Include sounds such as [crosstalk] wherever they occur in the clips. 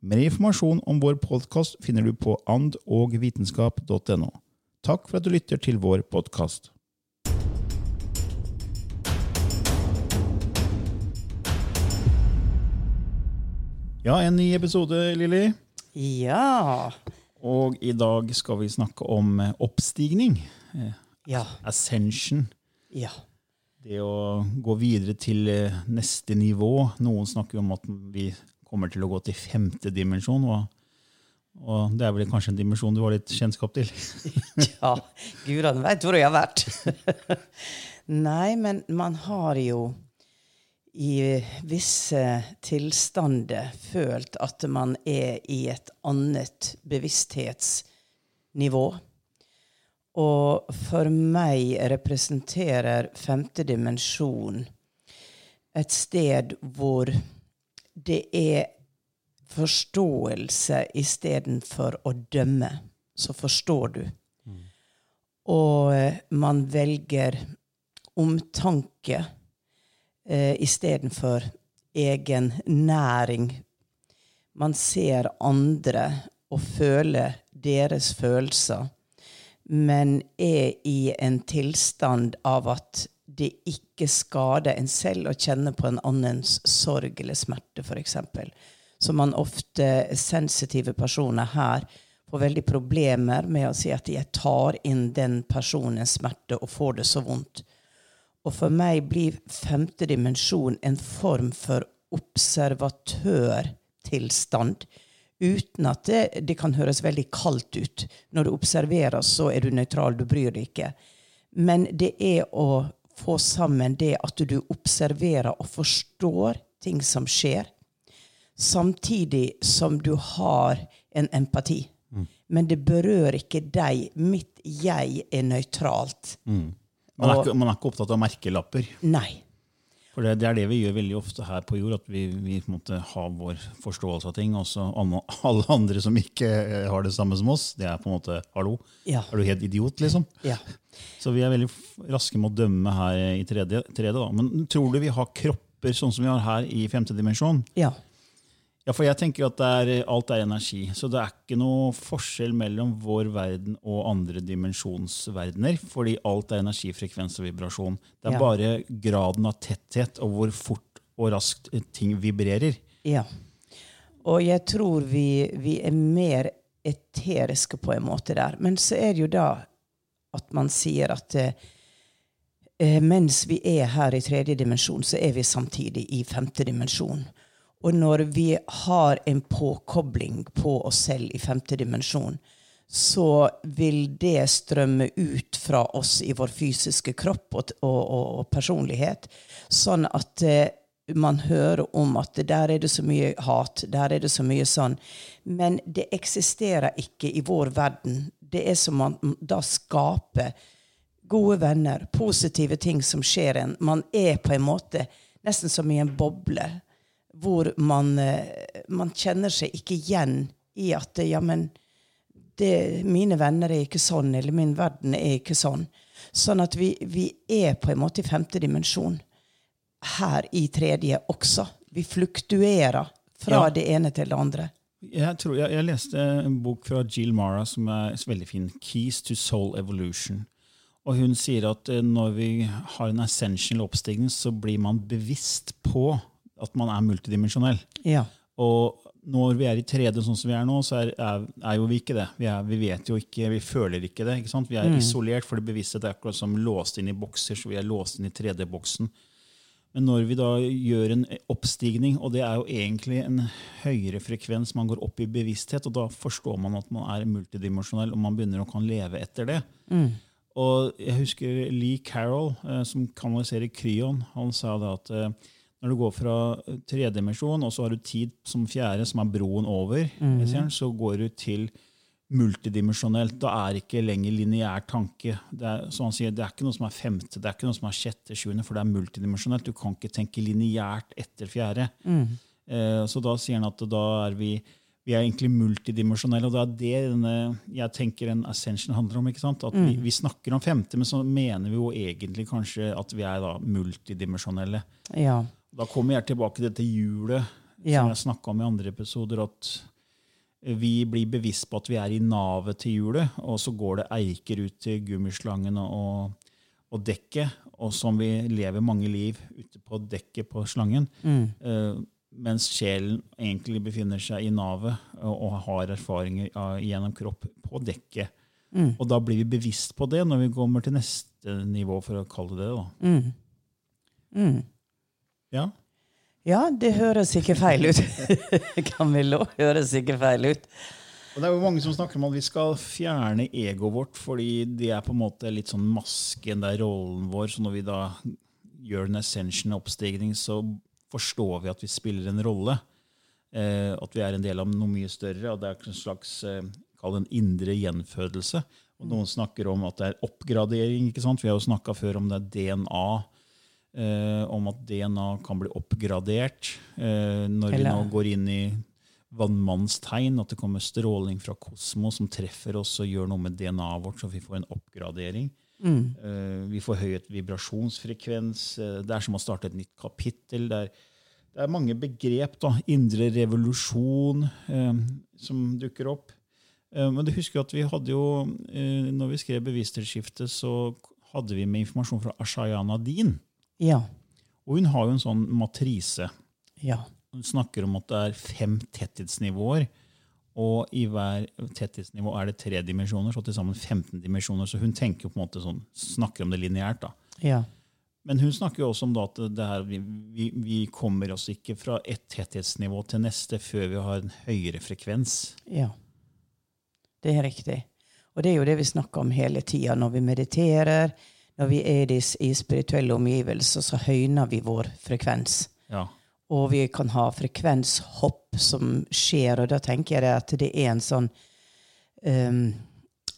Mer informasjon om vår podkast finner du på andogvitenskap.no. Takk for at du lytter til vår podkast. Ja, en ny episode, Lilly. Ja. Og i dag skal vi snakke om eh, oppstigning. Eh, Ja. Ascension. Ja. Det å gå videre til eh, neste nivå. Noen snakker om at vi kommer til å gå til femte dimensjon. Og, og det er vel kanskje en dimensjon du har litt kjennskap til? [laughs] ja. Gudene veit hvor jeg har vært. [laughs] Nei, men man har jo i visse tilstander følt at man er i et annet bevissthetsnivå. Og for meg representerer femte dimensjon et sted hvor det er forståelse istedenfor å dømme. Så forstår du. Og eh, man velger omtanke eh, istedenfor egen næring. Man ser andre og føler deres følelser, men er i en tilstand av at det ikke skader en selv å kjenne på en annens sorg eller smerte, f.eks. Så man ofte, sensitive personer her, får veldig problemer med å si at jeg tar inn den personens smerte og får det så vondt. Og for meg blir femte dimensjon en form for observatørtilstand. Uten at det, det kan høres veldig kaldt ut. Når du observerer, så er du nøytral, du bryr deg ikke. Men det er å få sammen det at du observerer og forstår ting som skjer, samtidig som du har en empati. Men det berører ikke deg. Mitt jeg er nøytralt. Man er, ikke, man er ikke opptatt av merkelapper. Nei. For det, det er det vi gjør veldig ofte her på jord, at vi, vi måte har vår forståelse av ting. Og så alle, andre som ikke eh, har det samme som oss, det er på en måte hallo. Ja. Er du helt idiot, liksom? Ja. Så vi er veldig raske med å dømme her i tredje. tredje. Men tror du vi har kropper sånn som vi har her i femte dimensjon? Ja. Ja, for jeg tenker jo at er, alt er energi. Så det er ikke noe forskjell mellom vår verden og andre dimensjonsverdener. Fordi alt er energi, frekvens og vibrasjon. Det er Ja. bare graden av tetthet og hvor fort og raskt ting vibrerer. Ja. Og jeg tror vi, vi er mer eteriske på en måte der. Men så er det jo da at man sier at eh, eh, mens vi er her i tredje dimensjon, så er vi samtidig i femte dimensjon. Og når vi har en påkobling på oss selv i femte dimensjon, så vil det strømme ut fra oss i vår fysiske kropp og, og, og, og personlighet, sånn at eh, man hører om at der er det så mye hat, der er det så mye sånn. Men det eksisterer ikke i vår verden. Det er som man da skaper gode venner, positive ting som skjer en. Man er på en måte nesten som i en boble, hvor man, eh, man kjenner seg ikke igjen i at ja, men det, mine venner er ikke sånn, eller min verden er ikke sånn. Sånn at vi, vi er på en måte i femte dimensjon her i tredje også. Vi fluktuerer fra Ja. det ene til det andre. Jeg, tror, jeg, jeg leste en bok fra Jill Mara som er veldig fin. 'Keys to Soul Evolution'. Og hun sier at eh, når vi har en essential oppstigning, så blir man bevisst på at man er multidimensjonell. Ja. Og når vi er i 3D sånn som vi er nå, så er, er, er jo vi ikke det. Vi, er, vi vet jo ikke, vi føler ikke det. ikke sant? Vi er isolert, for det bevisste det er akkurat som låst inn i bokser, så vi er låst inn i 3D-boksen. Men når vi da gjør en oppstigning, og det er jo egentlig en høyere frekvens, man går opp i bevissthet, og da forstår man at man er multidimensjonell, og man begynner å kan leve etter det. Og jeg husker Lee Carroll, eh, som kanaliserer Kryon, han sa det at eh, når du går fra tredimensjon, og så har du tid som fjerde, som er broen over, mm. han, så går du til multidimensjonelt. Da er ikke lenger lineær tanke. Det er, som han sier, det er ikke noe som er femte, det er ikke noe som er sjette, sjuende, for det er multidimensjonelt. Du kan ikke tenke lineært etter fjerde. Eh, så da sier han at da er vi vi er egentlig multidimensjonelle, og det er det denne, jeg tenker en ascension handler om. ikke sant? At vi, vi snakker om femte, men så mener vi jo egentlig kanskje at vi er da multidimensjonelle. Ja. Da kommer jeg tilbake til dette hjulet Ja. som jeg snakka om i andre episoder. At vi blir bevisst på at vi er i navet til hjulet, og så går det eiker ut til gummislangen og, og dekket. Og som vi lever mange liv ute på dekket på slangen. Eh, mens sjelen egentlig befinner seg i navet og, og har erfaringer av, gjennom kropp på dekket. Og da blir vi bevisst på det når vi kommer til neste nivå, for å kalle det det. da. Ja. ja, det høres ikke feil ut. [laughs] Camillo, høres ikke feil ut. Og det er jo mange som snakker om at vi skal fjerne egoet vårt, fordi det er på en måte litt sånn masken, det er rollen vår. Så når vi da gjør en ascension-oppstigning, så forstår vi at vi spiller en rolle. Eh, at vi er en del av noe mye større. og Det er en slags eh, kall en indre gjenfødelse. Og Noen snakker om at det er oppgradering. ikke sant? Vi har jo snakka før om det er DNA. Eh, om at DNA kan bli oppgradert eh, når vi nå går inn i vannmannens tegn, at det kommer stråling fra kosmos som treffer oss og gjør noe med DNA-et vårt, så vi får en oppgradering. Eh, vi får høyet vibrasjonsfrekvens. eh, det er som å starte et nytt kapittel. Det er, det er mange begrep. da, Indre revolusjon eh, som dukker opp. Eh, men du husker at vi hadde jo, eh, når vi skrev Bevissthetsskiftet, så hadde vi med informasjon fra Ashayana Din. Ja. Og hun har jo en sånn matrise. Ja. Hun snakker om at det er fem tetthetsnivåer. Og i hver tetthetsnivå er det tre dimensjoner, så til sammen 15 dimensjoner. Så hun tenker på en måte sånn, snakker om det lineært. Ja. Men hun snakker jo også om at det her, vi, vi, vi kommer oss ikke fra ett tetthetsnivå til neste før vi har en høyere frekvens. Ja. Det er riktig. Og det er jo det vi snakker om hele tida. Når vi mediterer, når vi er i, i spirituelle omgivelser, så høyner vi vår frekvens. Ja. Og vi kan ha frekvenshopp som skjer, og da tenker jeg at det er en sånn um,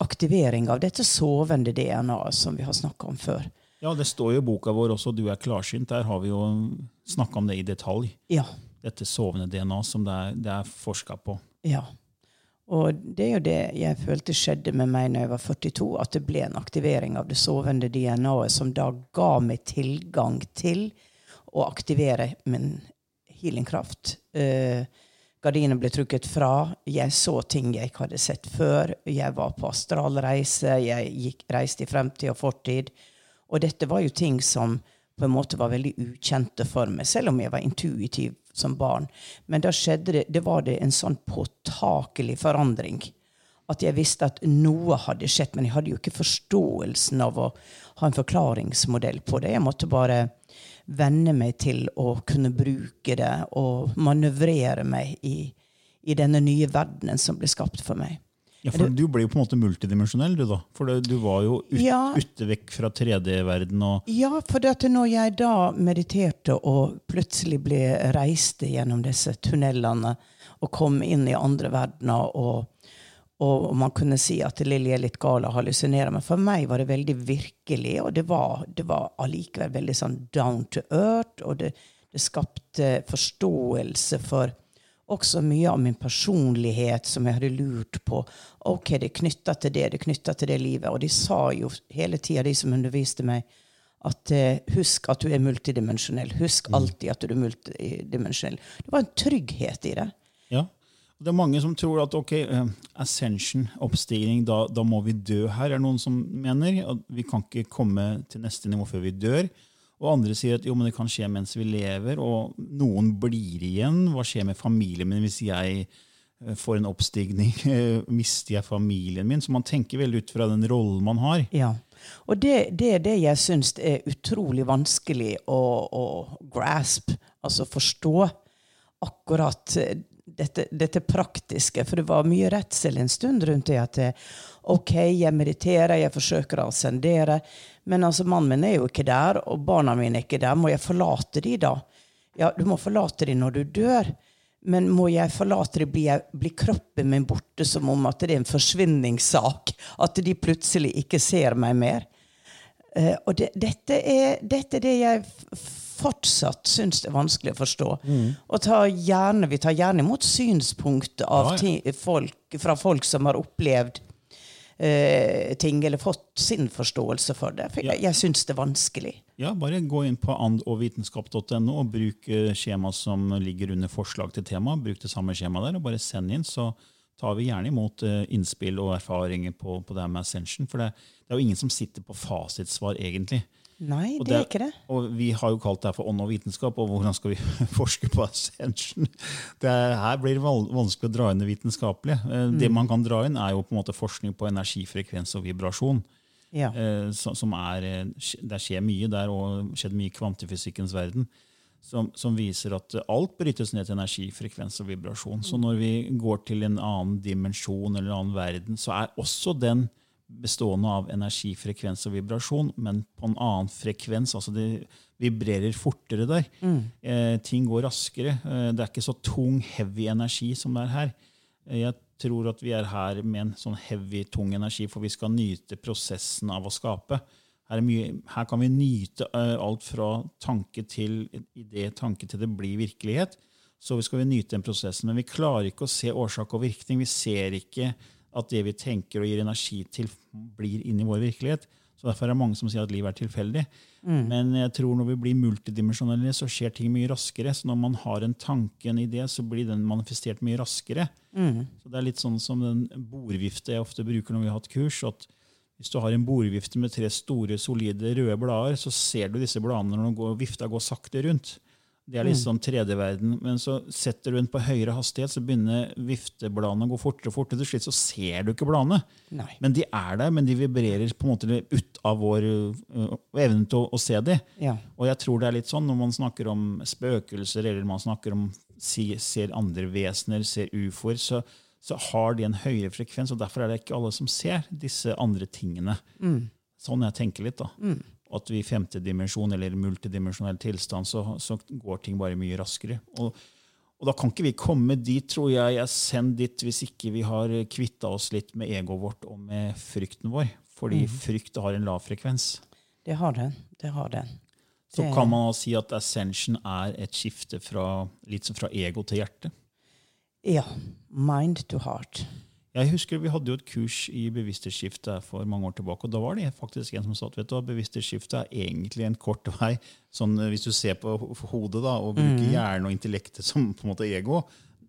aktivering av dette sovende DNA-et som vi har snakka om før. ja, det står jo i boka vår også 'Du er klarsynt'. Der har vi jo snakka om det i detalj. Ja. Dette sovende DNA som det er, det er forska på. Ja. Og det er jo det jeg følte skjedde med meg når jeg var 42, at det ble en aktivering av det sovende DNA-et som da ga meg tilgang til å aktivere min healingkraft. Uh, Gardinene ble trukket fra. Jeg så ting jeg ikke hadde sett før. Jeg var på astralreise. Jeg gikk, reiste i fremtid og fortid. Og dette var jo ting som på en måte var veldig ukjente for meg, selv om jeg var intuitiv som barn. Men da skjedde det, det var det en sånn påtakelig forandring. At jeg visste at noe hadde skjedd, men jeg hadde jo ikke forståelsen av å ha en forklaringsmodell på det. Jeg måtte bare venne meg til å kunne bruke det og manøvrere meg i, i denne nye verdenen som ble skapt for meg. Ja, for Du ble jo på en måte multidimensjonell, du da. For du var jo ut, Ja. ute vekk fra 3D-verden. og Ja, for når jeg da mediterte og plutselig ble reiste gjennom disse tunnelene og kom inn i andre verdener, og, og man kunne si at Lilly er litt gal og hallusinerer, men for meg var det veldig virkelig, og det var, det var allikevel veldig sånn down to earth, og det, det skapte forståelse for også mye av min personlighet som jeg hadde lurt på. Ok, det er knytta til det, det er knytta til det livet. Og de sa jo hele tida, de som underviste meg, at eh, husk at du er multidimensjonell. Husk alltid at du er multidimensjonell. Det var en trygghet i det. Ja. Det er mange som tror at ok, eh, ascension, oppstigning, da, da må vi dø her, er det noen som mener. At vi kan ikke komme til neste nivå før vi dør. Og andre sier at jo, men det kan skje mens vi lever, og noen blir igjen. Hva skjer med familien min hvis jeg eh, får en oppstigning? [laughs] Mister jeg familien min? Så man tenker veldig ut fra den rollen man har. Ja. Og det, det er det jeg syns er utrolig vanskelig å, å grasp, altså forstå akkurat dette, dette, praktiske. For det var mye redsel en stund rundt det at OK, jeg mediterer, jeg forsøker å ascendere, men altså, mannen min er jo ikke der, og barna mine er ikke der. Må jeg forlate de da? Ja, du må forlate de når du dør. Men må jeg forlate det, blir, blir, kroppen min borte som om at det er en forsvinningssak? At de plutselig ikke ser meg mer? Uh, og det, dette, er, dette, er, det jeg fortsatt syns det er vanskelig å forstå. Mm. Og ta gjerne, vi tar gjerne imot synspunkt ja, ja. Folk, fra folk som har opplevd uh, ting, eller fått sin forståelse for det. For jeg, jeg syns det er vanskelig. Ja, bare gå inn på andogvitenskap.no og bruk skjema som ligger under forslag til tema. Bruk det samme skjemaet der, og bare send inn, så tar vi gjerne imot uh, innspill og erfaringer på, på det med Ascension. For det, det, er jo ingen som sitter på fasitsvar, egentlig. Nei, det, det, er ikke det. Og vi har jo kalt det her for ånd og vitenskap, og hvordan skal vi [laughs] forske på Ascension? Det her blir det vanskelig å dra inn det vitenskapelige. Uh, mm. Det man kan dra inn, er jo på en måte forskning på energifrekvens og vibrasjon. Ja. Eh, som er, eh, det skjer mye der, og skjedd mye i kvantefysikkens verden. Som, som, viser at alt brytes ned til energi, frekvens og vibrasjon. Så når vi går til en annen dimensjon eller en annen verden, så er også den bestående av energi, frekvens og vibrasjon, men på en annen frekvens. altså Det vibrerer fortere der. Mm. Eh, ting går raskere. Eh, det er ikke så tung, heavy energi som det er her. Eh, jeg tror at vi er her med en sånn heavy, tung energi, for vi skal nyte prosessen av å skape. Her, mye, her kan vi nyte uh, alt fra tanke til idé, tanke til det blir virkelighet. Så vi skal vi nyte den prosessen. Men vi klarer ikke å se årsak og virkning. Vi ser ikke at det vi tenker og gir energi til, blir inn i vår virkelighet. Så Derfor er det mange som sier at livet er tilfeldig. Mm. Men jeg tror når vi blir multidimensjonelle, så skjer ting mye raskere. Så når man har en tanke, en idé, så blir den manifestert mye raskere. Mm. Så Det er litt sånn som den bordvifte jeg ofte bruker når vi har hatt kurs. at Hvis du har en bordvifte med tre store, solide røde blader, så ser du disse bladene når går, vifta går sakte rundt. Det er litt mm. sånn 3D-verden. Men så setter du den på høyere hastighet, så begynner viftebladene å gå fortere og fortere. Til slutt så ser du ikke bladene. Nei. Men de er der, men de vibrerer på en måte ut av vår uh, evne til å, å, se dem. Ja. Og jeg tror det er litt sånn når man snakker om spøkelser, eller man snakker om si, ser andre vesener, ser ufoer, så, så, har de en høyere frekvens. og Derfor er det ikke alle som ser disse andre tingene. Mm. Sånn jeg tenker litt. da. Mm at vi i femte dimensjon eller multidimensjonell tilstand, så, så, går ting bare mye raskere. Og, og, da kan ikke vi komme dit, tror jeg, jeg send dit hvis ikke vi har kvitta oss litt med egoet vårt og med frykten vår. Fordi mm. frykt har en lav frekvens. Det har den. Det har den. Så det... kan man si at ascension er et skifte fra, litt fra ego til hjerte? Ja. Mind to heart. Jeg husker Vi hadde jo et kurs i bevissthetsskifte for mange år tilbake. og Da var det faktisk en som sa at vet du, bevissthetsskifte er egentlig en kort vei. sånn Hvis du ser på hodet da, og bruker mm. hjernen og intellektet som på en måte ego,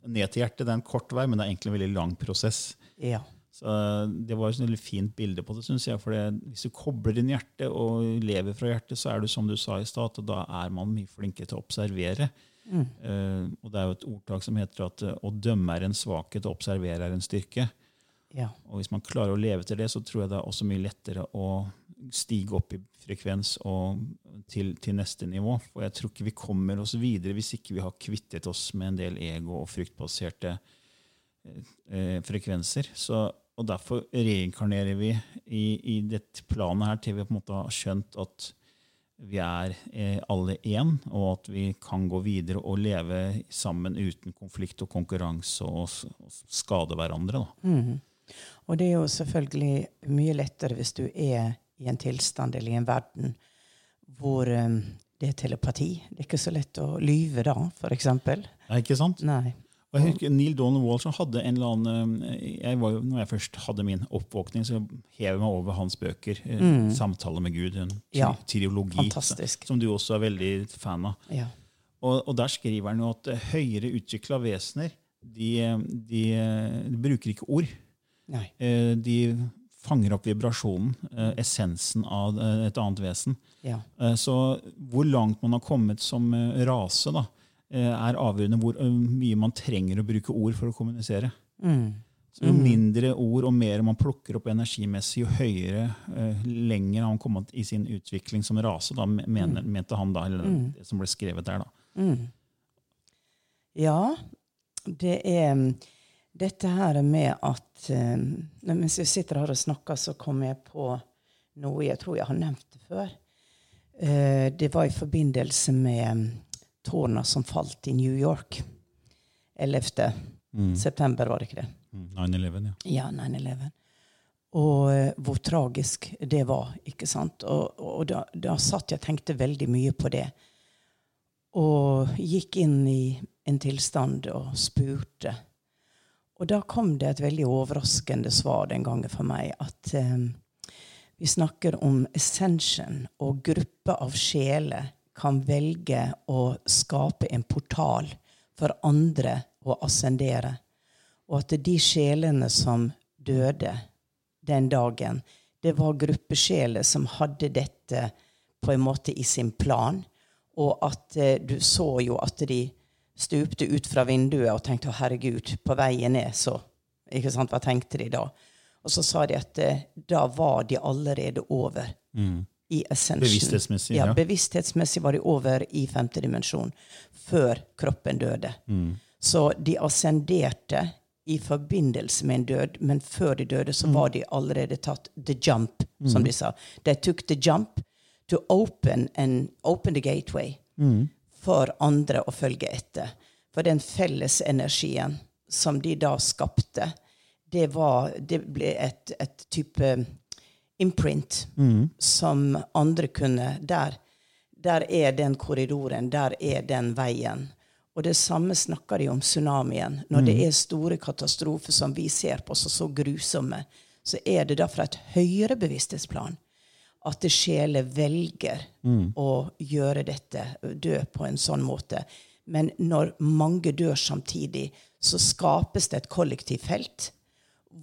ned til hjertet, det er en kort vei, men det er egentlig en veldig lang prosess. Ja. Så Det var et veldig fint bilde på det. synes jeg, for Hvis du kobler inn hjertet og lever fra hjertet, så er du som du sa i stad, da er man mye flinkere til å observere. Mm. Uh, og Det er jo et ordtak som heter at uh, å dømme er en svakhet, å observere er en styrke. Ja. Og Hvis man klarer å leve til det, så tror jeg det er også mye lettere å stige opp i frekvens og til, til, neste nivå. For jeg tror ikke vi kommer oss videre hvis ikke vi har kvittet oss med en del ego- og fryktbaserte uh, frekvenser. Så, og Derfor reinkarnerer vi i, i dette planet her til vi på en måte har skjønt at vi er eh, alle én, og at vi kan gå videre og leve sammen uten konflikt og konkurranse og, skade hverandre. Mm. Og det er jo selvfølgelig mye lettere hvis du er i en tilstand eller i en verden hvor um, det er telepati. Det er ikke så lett å lyve da, f.eks. Ikke sant? Nei. Og jeg husker Neil Donald Walsh hadde en eller annen eh, jeg var jo, Når jeg først hadde min oppvåkning, så hev jeg meg over hans bøker. Mm. 'Samtale med Gud', en. Ja. triologi som du også er veldig fan av. Ja. Og, og der skriver han jo at eh, høyere utvikla vesener de, eh, de, eh, de bruker ikke ord. Nei. Eh, De fanger opp vibrasjonen, eh, essensen av eh, et annet vesen. Ja. Eh, Så hvor langt man har kommet som eh, rase, da, eh, er avgjørende hvor eh, mye man trenger å bruke ord for å kommunisere. Mm. Så jo mindre ord og mer man plukker opp energimessig, jo høyere, eh, lenger har man kommet i sin utvikling som rase, da, Mm. mener, mente han da, eller det som ble skrevet der. da. Ja, det er mm, dette her med at eh, Mens jeg sitter her og snakker, så kom jeg på noe jeg tror jeg har nevnt det før. Uh, det var i forbindelse med mm, tårna som falt i New York. 11. september, var det ikke det? Mm, 9-11, ja. Ja, 9-11. Og eh, hvor tragisk det var, ikke sant? Og, og da, da satt jeg og tenkte veldig mye på det. Og gikk inn i en tilstand og spurte. Og da kom det et veldig overraskende svar den gangen for meg, at eh, vi snakker om ascension, og grupper av sjeler kan velge å skape en portal for andre å ascendere. Og at de sjelene som døde den dagen, det var gruppesjeler som hadde dette på en måte i sin plan. Og at eh, du så jo at de stupte ut fra vinduet og tenkte å herregud, på veien ned, så ikke sant, Hva tenkte de da? Og så sa de at eh, da var de allerede over i essensen. Bevissthetsmessig, Ja, ja. bevissthetsmessig var de over i femte dimensjon før kroppen døde. Så de ascenderte i forbindelse med en død, men før de døde så var de allerede tatt the jump, som de sa. They took the jump to open, and, open the gateway for andre å følge etter. For den felles energien som de da skapte, det, var, det ble et, et type imprint som andre kunne Der, der er den korridoren, der er den veien. Og det samme snakker de om tsunamien. Når det er store katastrofer som vi ser på som så grusomme, så er det da fra et høyere bevissthetsplan at det sjeler velger å gjøre dette, dø på en sånn måte. Men når mange dør samtidig, så skapes det et kollektivt felt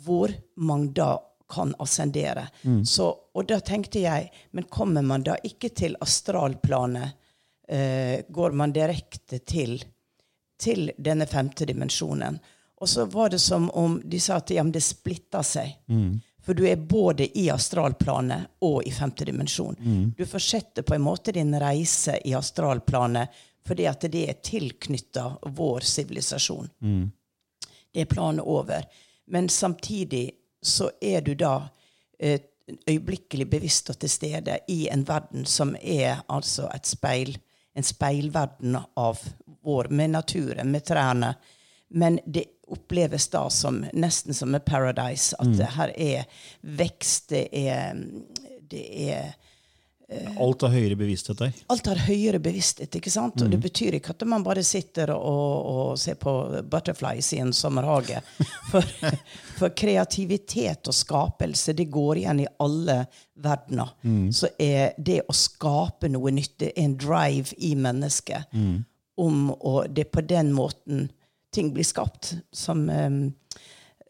hvor man da kan ascendere. Så, og da tenkte jeg, men kommer man da ikke til astralplanet? Eh, går man direkte til, til denne femte dimensjonen? Og så var det som om de sa at ja, det splitta seg. For du er både i astralplanet og i femte dimensjon. Du fortsetter på en måte din reise i astralplanet fordi at det er tilknytta vår sivilisasjon. Det er planet over. Men samtidig så er du da eh, øyeblikkelig bevisst og til stede i en verden som er altså et speil, en speilverden av vår, med naturen, med trærne. Men det oppleves da som nesten som et paradise. At det her er vekst, det er, det er Alt har høyere bevissthet der. Alt har høyere bevissthet. ikke sant? Og det betyr ikke at man bare sitter og, og ser på butterflies i en sommerhage. For, [laughs] for kreativitet og skapelse det går igjen i alle verdener. Så er det å skape noe nytt det er en drive i mennesket. om å Det er på den måten ting blir skapt. Som, um,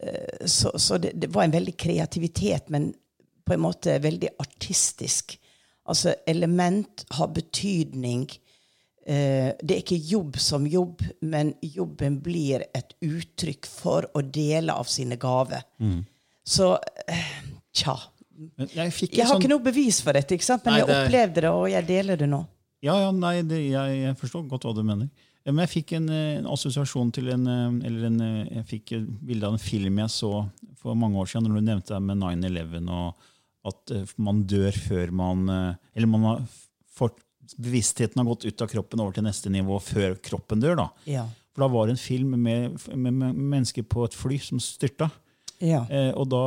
eh, så så det, det var en veldig kreativitet, men på en måte veldig artistisk. Altså, element har betydning. Eh, det er ikke jobb som jobb, men jobben blir et uttrykk for å dele av sine gaver. Så eh, tja. Men jeg fikk Jeg har sånn, ikke noe bevis for dette, ikke sant? men Nei, jeg opplevde det, og jeg deler det nå. Ja, ja, nei, det, jeg, jeg forstår godt hva du mener. Men jeg fikk en, eh, en assosiasjon til en, eller en, jeg fikk et bilde av en film jeg så for mange år siden, når du nevnte det med 9-11, og at eh, man dør før man eh, Eller man har fått, bevisstheten har gått ut av kroppen over til neste nivå før kroppen dør. da. Ja. For da var det en film med, med, med mennesker på et fly som styrta. Ja. Eh, og da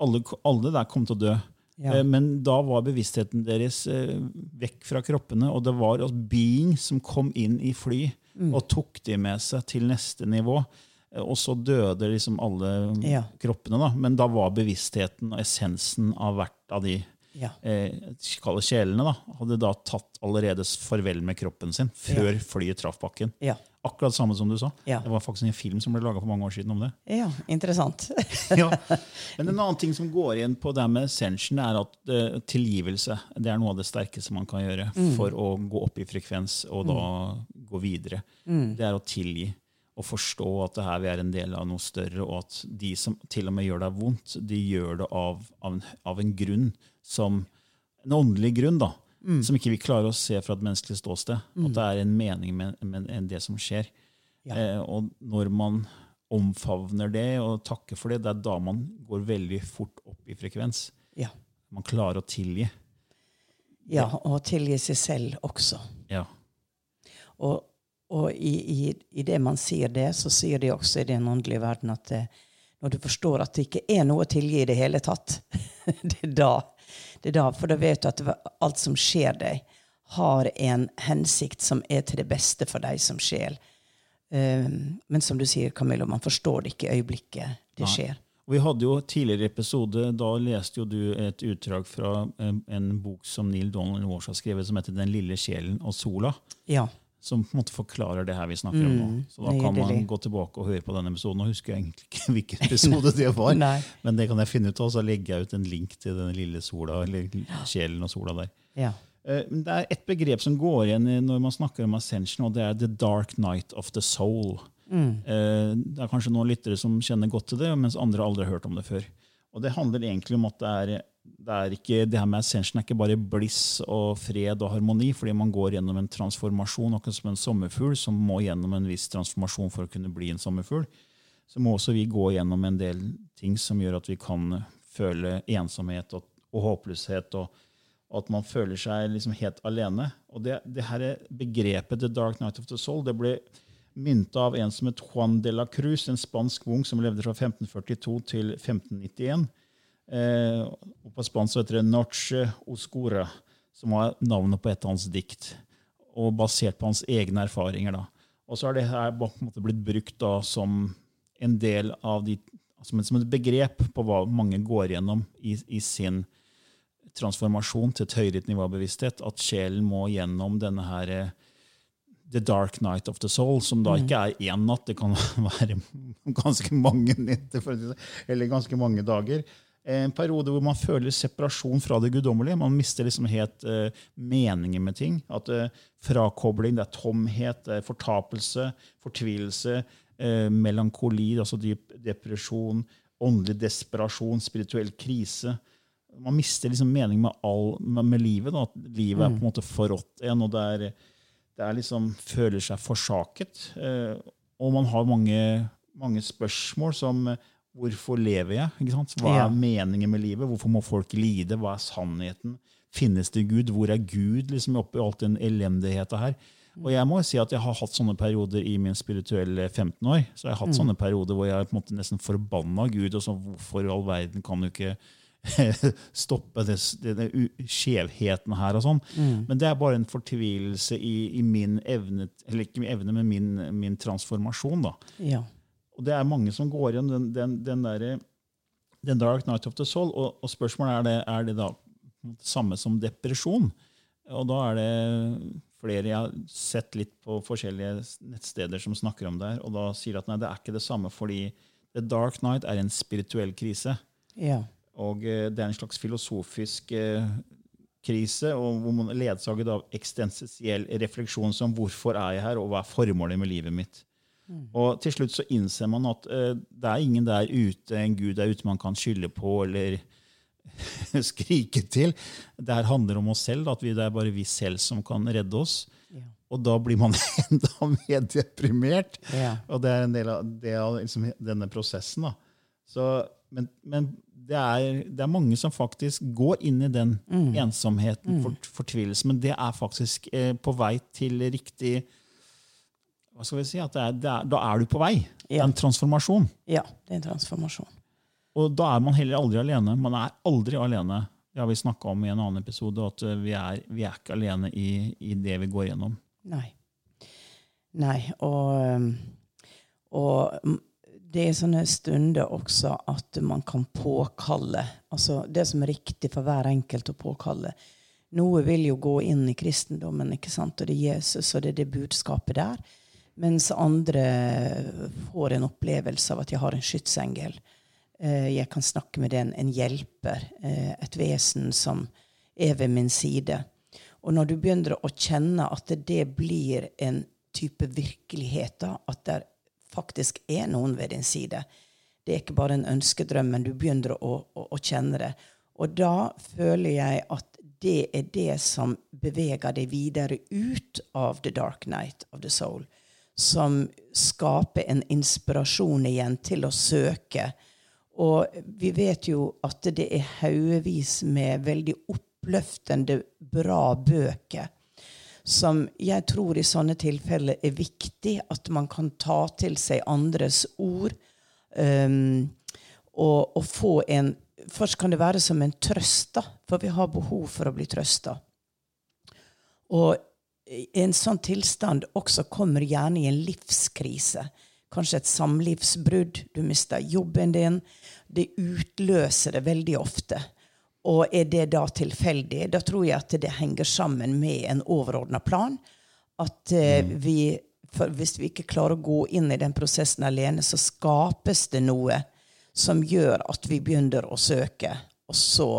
alle, alle der kom til å dø. Ja. Eh, men da var bevisstheten deres eh, vekk fra kroppene, og det var being som kom inn i fly og tok de med seg til neste nivå. Eh, Og så døde liksom alle Ja. kroppene, da. men da var bevisstheten og essensen av hvert av de Ja. eh, sjelene da, hadde da tatt allerede farvel med kroppen sin før flyet traff bakken. Ja. Akkurat samme som du sa. Ja. Det var faktisk en film som ble laga for mange år siden om det. [laughs] ja, interessant. [laughs] ja. Men en annen ting som går igjen på det med ascension, er at eh, tilgivelse det er noe av det sterkeste man kan gjøre for å gå opp i frekvens og da gå videre. Det er å tilgi og forstå at det her vi er en del av noe større, og at de som til og med gjør deg vondt, de gjør det av, av, en, av en grunn som En åndelig grunn, da. Som ikke vi klarer å se fra et menneskelig ståsted. At det er en mening med, med det som skjer. Ja. Eh, og når man omfavner det og takker for det, det er da man går veldig fort opp i frekvens. Ja. Man klarer å tilgi. ja, og tilgi seg selv også. Ja. Og, og i, i, i det man sier det, så sier de også i den åndelige verden at det, når du forstår at det ikke er noe å tilgi i det hele tatt, [laughs] det er da. Det er da, For da vet du at det- alt som skjer deg, har en hensikt som er til det beste for deg som sjel. Um, men som du sier, Camillo, man forstår det ikke i øyeblikket det skjer. Nei. vi hadde jo tidligere episode, Da leste jo du et utdrag fra en, en bok som Neil Donald Walsh har skrevet, som heter 'Den lille sjelen og sola'. Ja. Som på en måte forklarer det her vi snakker om nå. Mm, Så da kan man gå tilbake og høre på denne episoden. Nå husker jeg egentlig ikke [laughs] hvilken episode det var, [laughs] men det kan jeg finne ut av, så legger jeg ut en link til den lille sola, eller sjelen og sola der. ja. Eh, Det er et begrep som går igjen når man snakker om ascension, og det er the dark night of the soul. Mm. Det er kanskje noen lyttere som kjenner godt til det, mens andre aldri har hørt om det før. Og Det handler egentlig om at det er, det er ikke, det her med ascension er ikke bare bliss og fred og harmoni, fordi man går gjennom en transformasjon, akkurat som en sommerfugl som må gjennom en viss transformasjon for å kunne bli en sommerfugl. Så må også vi gå gjennom en del ting som gjør at vi kan føle ensomhet og, og håpløshet. og og at man føler seg liksom helt alene. Og det, det her begrepet The Dark Night of the Soul det ble mynta av en som het Juan de la Cruz, en spansk munk som levde fra 1542 til 1591. Eh, og på spansk heter det Noche Oscura, som var navnet på et av hans dikt. Og basert på hans egne erfaringer. da. Og så har det her blitt brukt da som en del av de, som som et begrep på hva mange går gjennom i, i sin transformasjon til et høyere nivå av bevissthet, at sjelen må gjennom denne her eh, The Dark Night of the Soul, som da ikke er én natt, det kan [laughs] være ganske mange netter, det, eller ganske mange dager. En periode hvor man føler separasjon fra det guddommelige. Man mister liksom helt uh, meningen med ting. At uh, Frakobling, det er tomhet, det er fortapelse, fortvilelse, uh, melankoli, altså dyp depresjon, åndelig desperasjon, spirituell krise man mister liksom mening med, all, med, livet. Da. At livet er på en måte forrådt en, og det er, det er liksom føler seg forsaket. Uh, og man har mange, mange spørsmål som Hvorfor lever jeg? Hva er meningen med livet? Hvorfor må folk lide? Hva er sannheten? Finnes det Gud? Hvor er Gud liksom oppi alt den elendigheten her? Og jeg må jo si at jeg har hatt sånne perioder i min spirituelle 15 år. Så jeg har hatt sånne perioder hvor jeg er på en måte nesten forbanna Gud. og så Hvorfor i all verden kan du ikke [laughs] stoppe det, det skjevheten her og sånn. Men det er bare en fortvilelse i, i min evne, eller ikke min evne, men min, min transformasjon. da. Ja. Og det er mange som går igjen den, den, den, derre- den Dark Night of the Soul. Og, og spørsmålet er det, er det da samme som depresjon. Og da er det flere jeg har sett litt på forskjellige nettsteder som snakker om det her, og da sier at nei, det er ikke det samme, fordi The Dark Night er en spirituell krise. Ja. Og eh, det er en slags filosofisk eh, krise, og hvor man ledsaget av eksistensiell refleksjon som hvorfor er jeg her, og hva er formålet med livet mitt. Og til slutt så innser man at eh, det er ingen der ute, en gud der ute man kan skylde på eller [laughs] skrike til. Det her handler om oss selv, at vi, det er bare vi selv som kan redde oss. Ja. Og da blir man [laughs] enda mer deprimert. Ja. Og det er en del av, det av liksom denne prosessen. Så, men men det, er, det er mange som faktisk går inn i den ensomheten, for fortvilelsen. Men det er faktisk eh, på vei til riktig hva skal vi si, at det er, det er, Da er du på vei. Ja. en transformasjon. ja. Det er en transformasjon. Og da er man heller aldri alene. Man er aldri alene. Det har vi snakka om i en annen episode, at eh, vi er, vi er ikke alene i, i det vi går gjennom. Nei. Nei, og, um, og mm, det er sånne stunder også at man kan påkalle altså det som er riktig for hver enkelt å påkalle. Noe vil jo gå inn i kristendommen, ikke sant? og det er Jesus, og det er det budskapet der. Mens andre får en opplevelse av at jeg har en skytsengel. Eh, jeg kan snakke med den, en hjelper, eh, et vesen som er ved min side. Og når du begynner å kjenne at det blir en type virkelighet, da, at det faktisk er noen ved din side Det er ikke bare en ønskedrøm, men du begynner å, å, å kjenne det. Og da føler jeg at det er det som beveger deg videre ut av the dark night of the soul. Som skaper en inspirasjon igjen til å søke. Og vi vet jo at det er haugevis med veldig oppløftende, bra bøker som jeg tror i sånne tilfeller er viktig at man kan ta til seg andres ord. Um, og, og, få en Først kan det være som en trøst, da, for vi har behov for å bli trøsta. Og en sånn tilstand også kommer gjerne i en livskrise. Kanskje et samlivsbrudd. Du mister jobben din. Det utløser det veldig ofte. Og er det da tilfeldig? Da tror jeg at det henger sammen med en overordna plan. At eh, mm. vi, hvis vi ikke klarer å gå inn i den prosessen alene, så skapes det noe som gjør at vi begynner å søke. Og så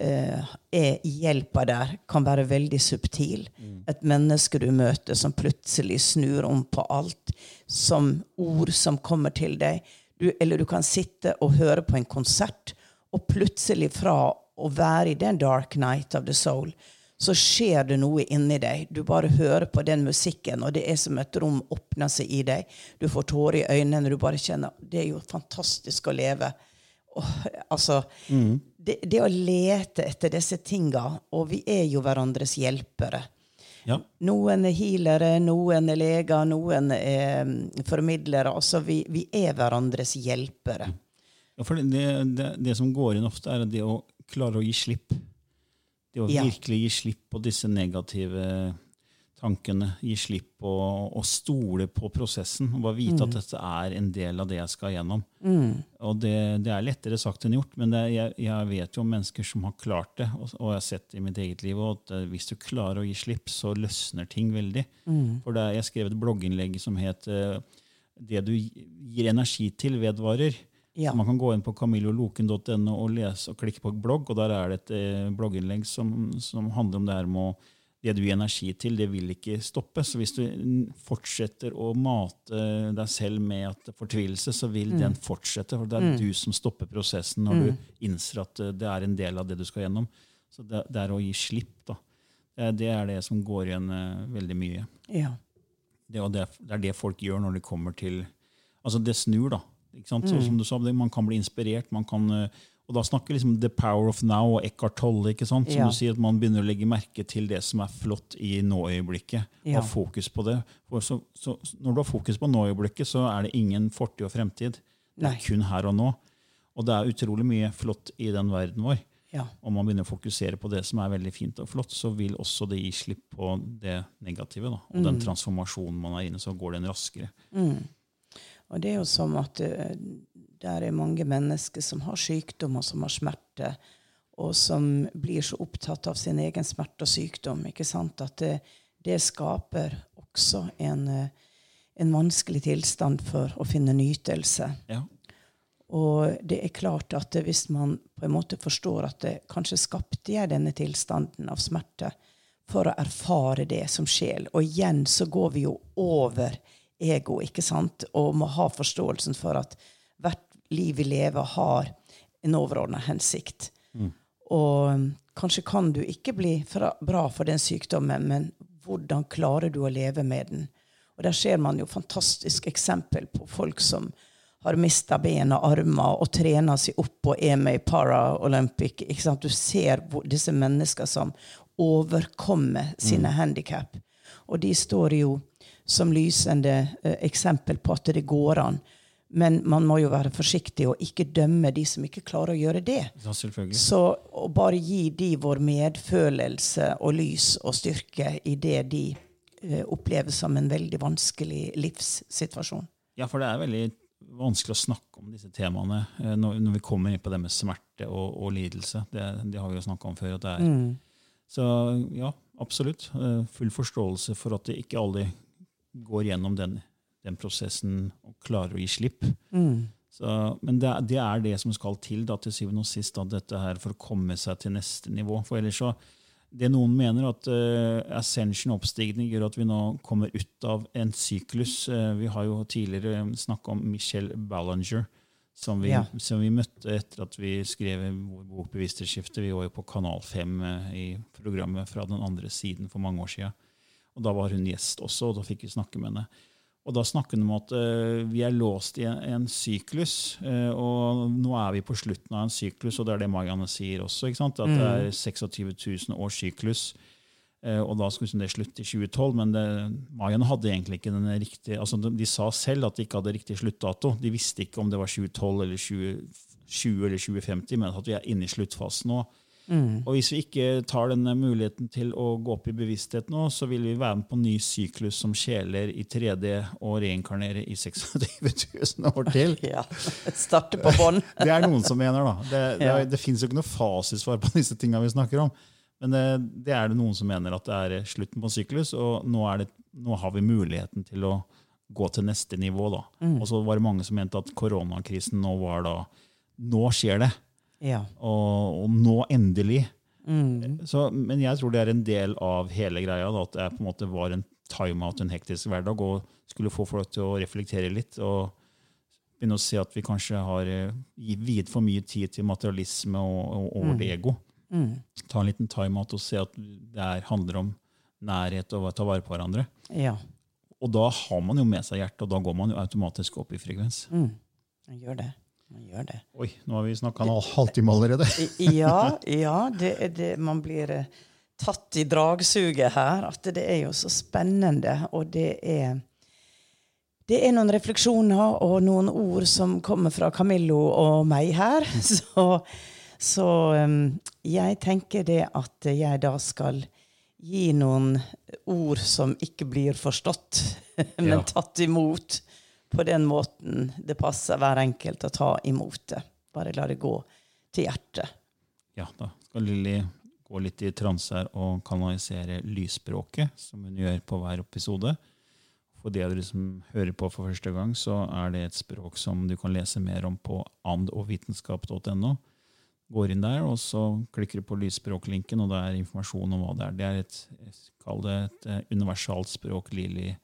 er hjelpa der kan være veldig subtil. Mm. Et menneske du møter som plutselig snur om på alt, som ord som kommer til deg. Du, eller du kan sitte og høre på en konsert og plutselig fra å være i den dark night of the soul, så skjer det noe inni deg. Du bare hører på den musikken, og det er som et rom åpner seg i deg. Du får tårer i øynene. Du bare kjenner Det er jo fantastisk å leve. Og, altså, mm. Det, det, å lete etter disse tinga, og vi er jo hverandres hjelpere. Ja. Noen er healere, noen er leger, noen er mm, formidlere. Altså, vi, vi er hverandres hjelpere. Ja, for det, det, det, som går inn ofte, er det å klare å gi slipp. Det å ja. virkelig gi slipp på disse negative tankene. Gi slipp på å stole på prosessen. og Bare vite mm. at dette er en del av det jeg skal gjennom. Mm. Og det, det, er lettere sagt enn gjort, men det, jeg, jeg, vet jo om mennesker som har klart det. Og, og jeg har sett det i mitt eget liv, at eh, hvis du klarer å gi slipp, så løsner ting veldig. Mm. For det, Jeg skrev et blogginnlegg som het eh, 'Det du gir energi til, vedvarer'. Ja. Man kan gå inn på camilloloken.no og lese og klikke på blogg, og der er det et eh, blogginnlegg som, som, handler om det her med å det du gir energi til, det vil ikke stoppe. Så hvis du fortsetter å mate deg selv med fortvilelse, så vil mm. den fortsette. For det er mm. du som stopper prosessen når mm. du innser at eh, det er en del av det du skal gjennom. Så det, det er å gi slipp. da. Det, er det som går igjen uh, veldig mye. Ja. Det, det, det, er det folk gjør når de kommer til Altså, det snur, da. Så, mm. som du sa, Man kan bli inspirert. man kan... Eh, og da snakker liksom The Power of Now og Eckhart Tolle. ikke sant? Som ja. du sier, at Man begynner å legge merke til det som er flott i nåøyeblikket. Ja. Ha fokus på det. Så, så, når du har fokus på nåøyeblikket, så er det ingen fortid og fremtid. Det er kun her og nå. Og det er utrolig mye flott i den verden vår. Ja. Om man begynner å fokusere på det som er veldig fint og flott, så vil også det gi slipp på det negative. Da. Og mm. den transformasjonen man er inne så går den raskere. Mm. Og det er jo som at uh, der er mange mennesker som har sykdom, og som har smerte, og som blir så opptatt av sin egen smerte og sykdom. ikke sant? At det, det skaper også en, uh, en, vanskelig tilstand for å finne nytelse. Ja. Og det er klart at hvis man på en måte forstår at det, kanskje skapte jeg denne tilstanden av smerte for å erfare det som sjel. Og igjen så går vi jo over ego, ikke sant? og må ha forståelsen for at liv vi lever, har en overordna hensikt. Mm. Og um, kanskje kan du ikke bli bra for den sykdommen, men hvordan klarer du å leve med den? Og der ser man jo fantastisk eksempel på folk som har mista ben og armer og trener seg opp og er med i Paralympic. Du ser disse menneskene som overkommer sine mm. handikap. Og de står jo som lysende eh, eksempel på at det går an. Men man må jo være forsiktig og ikke dømme de som ikke klarer å gjøre det. Ja, Så å bare gi de vår medfølelse og lys og styrke i det de uh, opplever som en veldig vanskelig livssituasjon. Ja, for det er veldig vanskelig å snakke om disse temaene eh, når, når vi kommer inn på det med smerte og, og lidelse. Det, det, har vi jo snakka om før. at det er. Mm. Så ja, absolutt. Eh, full forståelse for at det ikke alle går gjennom den, den prosessen og klarer å gi slipp. Mm. Så, men det, det, er det som skal til da, til syvende og sist, da, dette her for å komme seg til neste nivå. For ellers så, det noen mener at uh, ascension, oppstigning, gjør at vi nå kommer ut av en syklus. Uh, vi har jo tidligere snakka om Michelle Ballinger, som vi, ja. som vi, møtte etter at vi skrev vår bok 'Bevissthetsskifte'. Vi var jo på Kanal 5 uh, eh, i programmet fra den andre siden for mange år siden. Og Da var hun gjest også, og da fikk vi snakke med henne. Og da snakker han om at uh, vi er låst i en, en syklus, uh, og nå er vi på slutten av en syklus, og det er det Marianne sier også. At mm. det er 26 000 års syklus. Uh, og da skulle det slutte i 2012, men det, Marianne hadde egentlig ikke den riktige altså de, de, sa selv at de ikke hadde riktig sluttdato. De visste ikke om det var 2012 eller 2020 eller 2050, men at vi er inne i sluttfasen nå. Mm. Og hvis vi ikke tar denne muligheten til å gå opp i bevissthet nå, så vil vi være med på en ny syklus som sjeler i 3D og reinkarnere i 26 000 år til. [laughs] Ja, Starte på bånn. [laughs] det er noen som mener, da. Det, det, ja. det fins jo ikke noe fasitsvar på disse tinga vi snakker om. Men det, det, er det noen som mener at det er slutten på en syklus, og nå, det, nå har vi muligheten til å gå til neste nivå. da. Mm. Og så var det mange som mente at koronakrisen nå var da Nå skjer det. Ja. Og, og, nå endelig. Mm. Så, men jeg tror det er en del av hele greia. Da, at det på en måte var en time-out, en hektisk hverdag, og skulle få folk til å reflektere litt. og begynne å se at vi kanskje har eh, viet for mye tid til materialisme og, og, over mm. ego. Mm. Ta en liten time-out og se at det er, handler om nærhet og ta vare på hverandre. Ja. Og da har man jo med seg hjertet, og da går man jo automatisk opp i frekvens. Mm. Jeg gjør det. Man gjør det. Oi, nå har vi snakka en halvtime allerede. ja, ja det, det, man blir eh, tatt i dragsuget her. At det er jo så spennende. Og det er det er noen refleksjoner og noen ord som kommer fra Camillo og meg her. [laughs] Så, så um, jeg tenker det at jeg da skal gi noen ord som ikke blir forstått, [laughs] men tatt imot på den måten det passer hver enkelt å ta imot det. Bare la det gå til hjertet. Ja, da skal Lilly gå litt i transe her og kanalisere lysspråket, som hun gjør på hver episode. For de av dere som hører på for første gang, så er det et språk som du kan lese mer om på andogvitenskap.no. Går inn der, og så klikker du på lysspråklinken, og det er informasjon om hva det er. Det er et, det et eh, universalt språk Lilly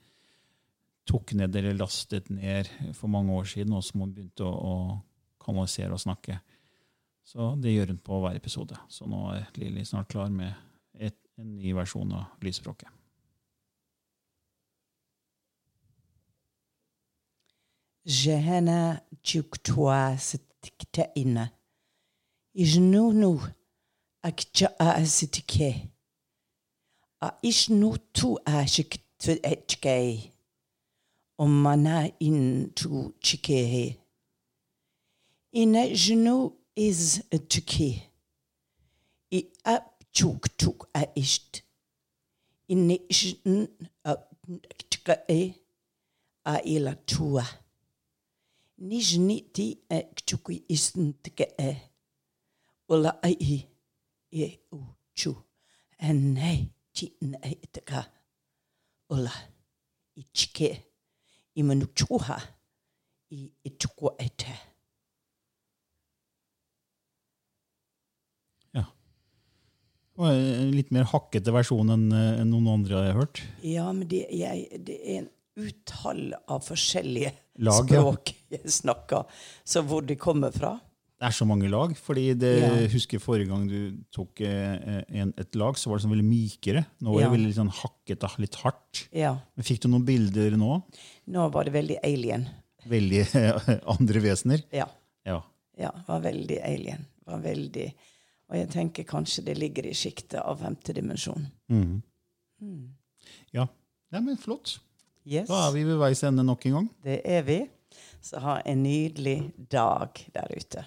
tok ned eller lastet ned for mange år siden, og som hun begynte å, å kanalisere og snakke. Så det gjør hun på hver episode. Så nå er Lilly snart klar med et, en ny versjon av lysspråket. Jehene tjuktwa sitikta inne. Ijnunu akja asitike. Ijnutu ashik tvedkei. Eh, omana into chikehe. Ina jnu is tuki. I ap chuk chuk a isht. Inni jn a tuka e a ila tua. Nijni ti a chukui isn tuka e. Ula a i e u chu. En nei ti na e tuka. Ula i chike i manuchuha i itukwa ete. Ja. Og en litt mer hakkete versjon enn en noen andre jeg har hørt. Ja, men det, jeg, det er en uttale av forskjellige Lag, språk jeg snakker, så hvor de kommer fra. Det er så mange lag. fordi det, ja. husker Forrige gang du tok eh, en, et lag, så var det sånn veldig mykere. Nå var ja. det veldig sånn hakkete, litt hardt. Ja. Men Fikk du noen bilder nå? Nå var det veldig alien. Veldig [laughs] andre vesener? Ja. ja. Ja, var veldig alien. Var veldig, og jeg tenker kanskje det ligger i sjiktet av femte dimensjon. Mm. Mm. Ja. men flott. Yes. Da er vi ved veis ende nok en gang. Det er vi. Så ha en nydelig dag der ute.